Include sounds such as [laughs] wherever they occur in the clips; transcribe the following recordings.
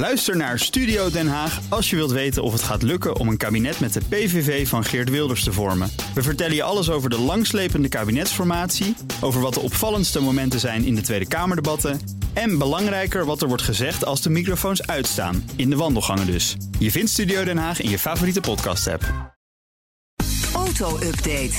Luister naar Studio Den Haag als je wilt weten of het gaat lukken om een kabinet met de PVV van Geert Wilders te vormen. We vertellen je alles over de langslepende kabinetsformatie, over wat de opvallendste momenten zijn in de Tweede Kamerdebatten en belangrijker wat er wordt gezegd als de microfoons uitstaan, in de wandelgangen dus. Je vindt Studio Den Haag in je favoriete podcast-app. Auto-update.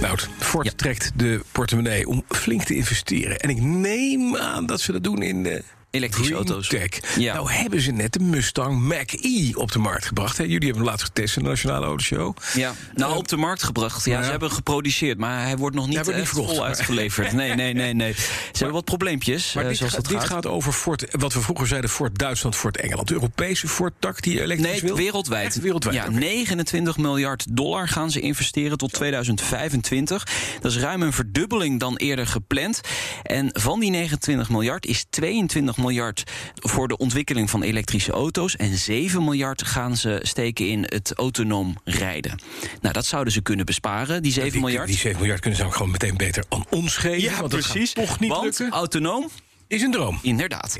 Nou, Ford trekt de portemonnee om flink te investeren. En ik neem aan dat ze dat doen in de Elektrische Green auto's. Tech. Ja. Nou hebben ze net de Mustang Mach-E op de markt gebracht. Hè? Jullie hebben hem laatst getest in de Nationale Autoshow. Ja, nou Eh, op de markt gebracht. Ja, ja. ze hebben geproduceerd, maar hij wordt nog niet, wordt verkocht, vol maar- uitgeleverd. Nee, nee, nee, nee. Ze [laughs] hebben wat probleempjes, Maar eh, dit, zoals gaat, dit gaat. gaat over Ford, wat we vroeger zeiden, Ford Duitsland, Ford Engeland. De Europese Ford-tak die elektrisch Nee, wil? wereldwijd. Echt wereldwijd, Ja, oké. 29 miljard dollar gaan ze investeren tot 2025. Dat is ruim een verdubbeling dan eerder gepland. En van die 29 miljard is 22 miljard voor de ontwikkeling van elektrische auto's. En 7 miljard gaan ze steken in het autonoom rijden. Nou, dat zouden ze kunnen besparen, die 7 Die- miljard. Die 7 miljard kunnen ze ook gewoon meteen beter aan ons geven. ja, want dat precies. gaat toch niet Want lukken. autonoom Is een droom. Inderdaad.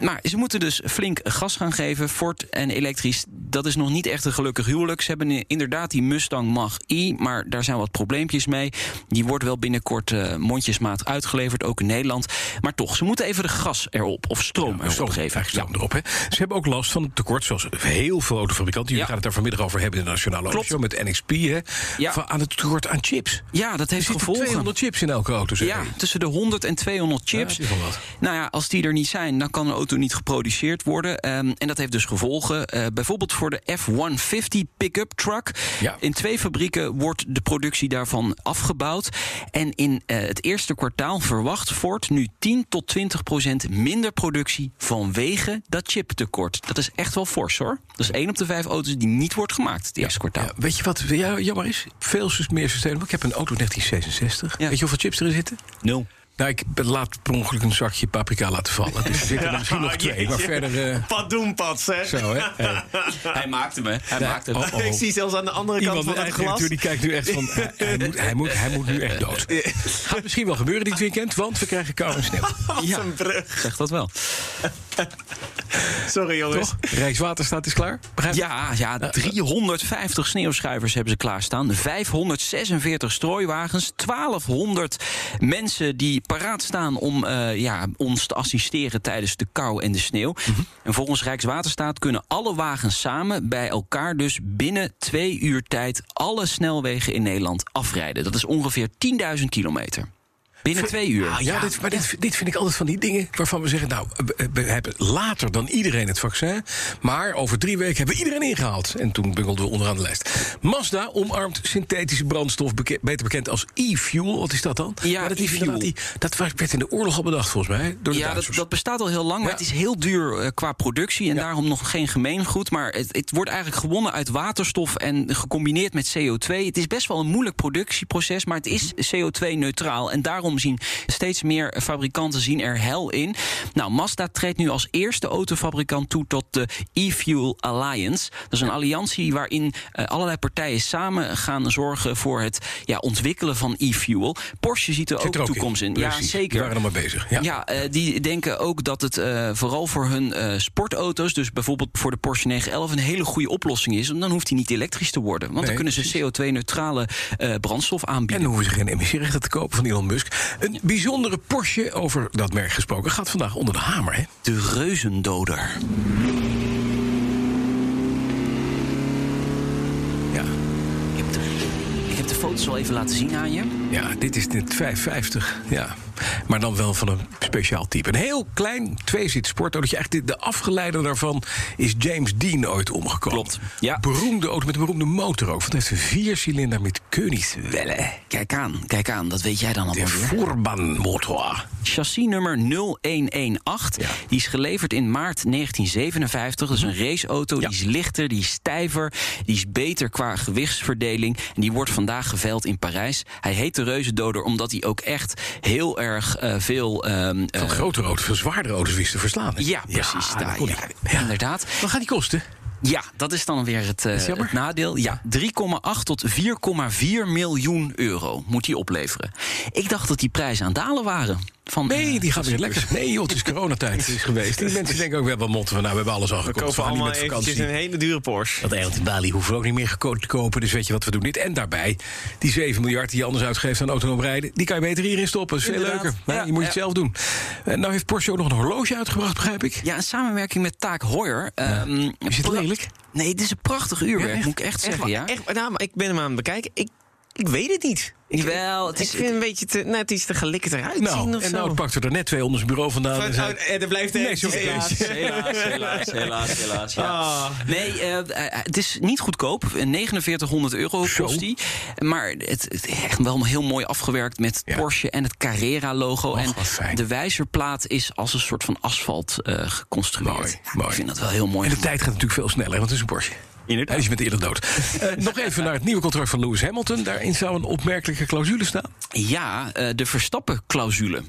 Maar ze moeten dus flink gas gaan geven. Ford en elektrisch, dat is nog niet echt een gelukkig huwelijk. Ze hebben inderdaad die Mustang Mach-E, maar daar zijn wat probleempjes mee. Die wordt wel binnenkort eh, mondjesmaat uitgeleverd, ook in Nederland. Maar toch, ze moeten even de gas erop, of stroom erop Stroom, geven. stroom erop. Hè. Ze hebben ook last van het tekort, zoals heel veel autofabrikanten. Jullie Ja. gaan het daar vanmiddag over hebben in de Nationale Klopt. Autoshow met NXP. Hè, van, aan het tekort aan chips. Ja, dat heeft gevolgen. 200 chips in elke auto. zeg Ja, tussen de 100 en 200 chips. Ja, dat is wel wat. Nou ja, als die er niet zijn, dan kan een auto niet geproduceerd worden. Ehm, en dat heeft dus gevolgen. Eh, bijvoorbeeld voor de F-150 pick-up truck. Ja. In twee fabrieken wordt de productie daarvan afgebouwd. En in eh, het eerste kwartaal verwacht Ford nu 10 tot 20 procent minder productie vanwege dat chiptekort. Dat is echt wel fors hoor. Dat is één op de vijf auto's die niet wordt gemaakt het eerste kwartaal. Ja, weet je wat ja, jammer is? Veel meer sustainable. Ik heb een auto 1966. Ja. Weet je hoeveel chips erin zitten? Nul. Nou, ik laat per ongeluk een zakje paprika laten vallen. Dus er zitten er misschien [laughs] nog twee. Maar verder... eh, Wat doen, Pat, zeg. zo, hè? [laughs] Hey. Hij maakte me. Hij Ja. maakte me. Oh, oh. Ik zie zelfs aan de andere kant Iemand, van de het glas. die kijkt nu echt van... hij, hij moet, hij, moet, hij moet nu echt dood. Gaat misschien wel gebeuren dit weekend, want we krijgen kou en sneeuw. [laughs] Ja, een brug. zeg dat wel. [laughs] Sorry, jongens. Toch? Rijkswaterstaat is klaar? Begrijp? Ja, ja, 350 sneeuwschuivers hebben ze klaarstaan. 546 strooiwagens. 1200 mensen die paraat staan om eh, ja, ons te assisteren tijdens de kou en de sneeuw. En volgens Rijkswaterstaat kunnen alle wagens samen bij elkaar dus binnen twee uur tijd alle snelwegen in Nederland afrijden. Dat is ongeveer 10.000 kilometer. Binnen twee uur. Ah, ja, dit, maar dit, dit vind ik altijd van die dingen waarvan we zeggen... nou, we- hebben later dan iedereen het vaccin... maar over drie weken hebben we iedereen ingehaald. En toen bungelden we onderaan de lijst. Mazda omarmt synthetische brandstof, beke- beter bekend als e-fuel. Wat is dat dan? Ja, dat, e-fuel. dat was- werd in de oorlog al bedacht, volgens mij, door de Ja, dat, dat bestaat al heel lang, maar het is heel duur eh, qua productie en daarom nog geen gemeengoed. Maar het, het wordt eigenlijk gewonnen uit waterstof en gecombineerd met CO2. Het is best wel een moeilijk productieproces, maar het is CO2-neutraal. En daarom zien steeds meer fabrikanten zien er hel in. Nou, Mazda treedt nu als eerste autofabrikant toe tot de e-Fuel Alliance. Dat is een alliantie waarin eh, allerlei partijen samen gaan zorgen voor het ja, ontwikkelen van e-fuel. Porsche ziet er Zit ook er ook toekomst in. Ja, zeker. Die waren er maar bezig. Ja. Ja, eh, die denken ook dat het eh, vooral voor hun eh, sportauto's, dus bijvoorbeeld voor de Porsche 911, een hele goede oplossing is. Want dan hoeft hij niet elektrisch te worden. Want Nee, dan kunnen ze CO2-neutrale eh, brandstof En aanbieden. dan hoeven ze geen emissierechten te kopen van Elon Musk. Een bijzondere Porsche, over dat merk gesproken, gaat vandaag onder de hamer. Hè? De reuzendoder. Ja. Ik heb, de, ik heb de foto's al even laten zien aan je. Ja, dit is het 550. Ja. Maar dan wel van een speciaal type. Een heel klein tweezit sportautootje. Eigenlijk de, de afgeleider daarvan is James Dean ooit omgekomen. Klopt, ja. Beroemde auto met een beroemde motor ook. Want het heeft een viercilinder met Koenigswelle. Kijk aan, kijk aan, dat weet jij dan De allemaal weer. Voorbanmotor. Chassis nummer 0118. Ja. Die is geleverd in maart 1957. Dat is een raceauto. Ja. Die is lichter, die is stijver. Die is beter qua gewichtsverdeling. En die wordt vandaag geveild in Parijs. Hij heet de Reuzendoder omdat hij ook echt heel erg eh, veel... Van eh, grotere auto's, veel zwaardere auto's wist te verslaan. hè? ja, precies. daar, ja. Inderdaad. Wat gaat die kosten? Ja, dat is dan weer het, eh, het nadeel. Ja, 3,8 tot 4,4 miljoen euro moet die opleveren. Ik dacht dat die prijzen aan het dalen waren. Van, Nee, die gaat weer lekker. Nee, joh, het is [laughs] coronatijd is geweest. Die mensen denken ook, we hebben wel motten van, nou, we hebben alles al We gekocht. kopen allemaal met eventjes vakantie. een hele dure Porsche. Dat eiland in Bali hoeven we ook niet meer geko- te kopen. Dus weet je wat, we doen dit. En daarbij, die 7 miljard die je anders uitgeeft aan autonoom rijden... die kan je beter hierin stoppen. Dat is veel Inderdaad. leuker. Ja, je moet ja. het zelf doen. En nou heeft Porsche ook nog een horloge uitgebracht, begrijp ik. Ja, een samenwerking met Taak Heuer. Ehm, Is het lelijk? Nee, dit is een prachtig uurwerk, moet ik echt zeggen. Ja. echt, nou, maar ik ben hem aan het bekijken. Ik, ik weet het niet. Ik, Jawel, het ik is- vind het een beetje te, nou, het is te gelikkerd eruit Nou, zien of en zo. nou pakte er net twee onder zijn bureau vandaan. en zei, Oh, en er blijft Nee, eventjes sorry, één. Helaas, [laughs] helaas, helaas, helaas, helaas. Ja. Ah. Nee, eh, eh, het is niet goedkoop. 4900 euro Zo. kost die. Maar het, het is echt wel heel mooi afgewerkt met Ja. Porsche en het Carrera-logo. Och, En de wijzerplaat is als een soort van asfalt eh, geconstrueerd. Mooi, Ja, mooi. Ik vind dat wel heel mooi. En de tijd gaat natuurlijk veel sneller, want het is een Porsche. Inderdaad. Hij is met eerder dood. [laughs] Eh, nog even naar het nieuwe contract van Lewis Hamilton. Daarin zou een opmerkelijke clausule staan. Ja, eh, de Verstappen-clausule.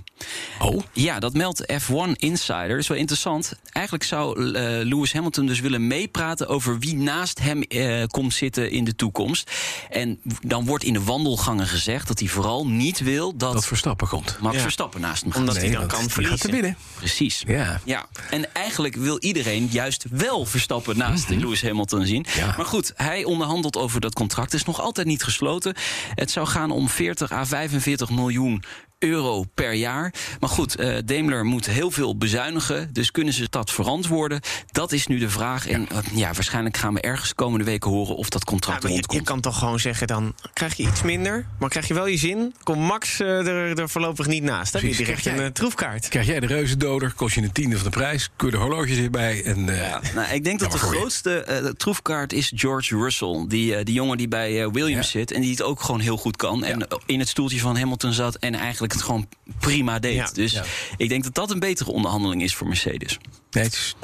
Oh, Ja, dat meldt F1 Insider. Dat is wel interessant. Eigenlijk zou eh, Lewis Hamilton dus willen meepraten over wie naast hem eh, komt zitten in de toekomst. En dan wordt in de wandelgangen gezegd dat hij vooral niet wil dat, dat Verstappen komt. Max Ja. Verstappen naast hem gaat Omdat hij dan kan gaat verliezen. te winnen. Precies. Ja. Ja, en eigenlijk wil iedereen juist wel Verstappen naast Lewis Hamilton zien. Ja. Maar goed, hij onderhandelt over dat contract. Het is nog altijd niet gesloten. Het zou gaan om 40 à 45 miljoen euro per jaar. Maar goed, eh, Daimler moet heel veel bezuinigen. Dus kunnen ze dat verantwoorden? Dat is nu de vraag. En eh, ja, waarschijnlijk gaan we ergens komende weken horen of dat Ja, contract maar je, je rondkomt. kan toch gewoon zeggen, dan krijg je iets minder, maar krijg je wel je zin. Komt Max eh, er, er voorlopig niet naast. Dan heb je direct Krijg een jij- eh, troefkaart. Krijg jij de reuzendoder, kost je een tiende van de prijs. Kun je de horloges erbij. En, eh, Ja, nou, ik denk dat de grootste eh, troefkaart is George Russell. Die, eh, die jongen die bij eh, Williams Ja. zit en die het ook gewoon heel goed kan. En eh, in het stoeltje van Hamilton zat en eigenlijk het gewoon prima deed. Ja. dus Ja. ik denk dat dat een betere onderhandeling is voor Mercedes. Nee, het is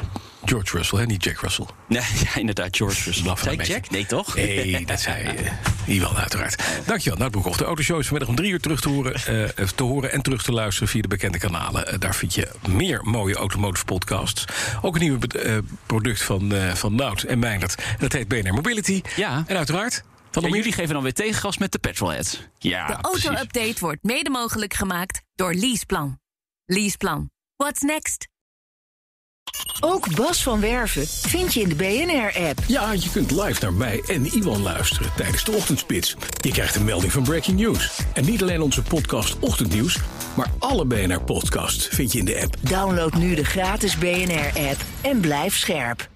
George Russell, hè, niet Jack Russell. Nee, [laughs] ja, inderdaad, George Russell. Laf Zei ik. Jack? Nee, toch? Nee, dat zei [laughs] uh, Iwan uiteraard. Dankjewel. Nou, het Broekhoff. De autoshow is vanmiddag om drie uur terug te horen, eh, te horen en terug te luisteren via de bekende kanalen. Eh, daar vind je meer mooie automotive podcasts. Ook een nieuw product van, van Nout en Meijnerd. En dat heet BNR Mobility. Ja. En uiteraard... Van jullie geven dan weer tegengas met de petrolheads. Ja, De auto-update wordt mede mogelijk gemaakt door Leaseplan. Leaseplan. What's next? Ook Bas van Werven vind je in de BNR-app. Ja, je kunt live naar mij en Iwan luisteren tijdens de ochtendspits. Je krijgt een melding van Breaking News. En niet alleen onze podcast Ochtendnieuws, maar alle BNR-podcasts vind je in de app. Download nu de gratis BNR-app en blijf scherp.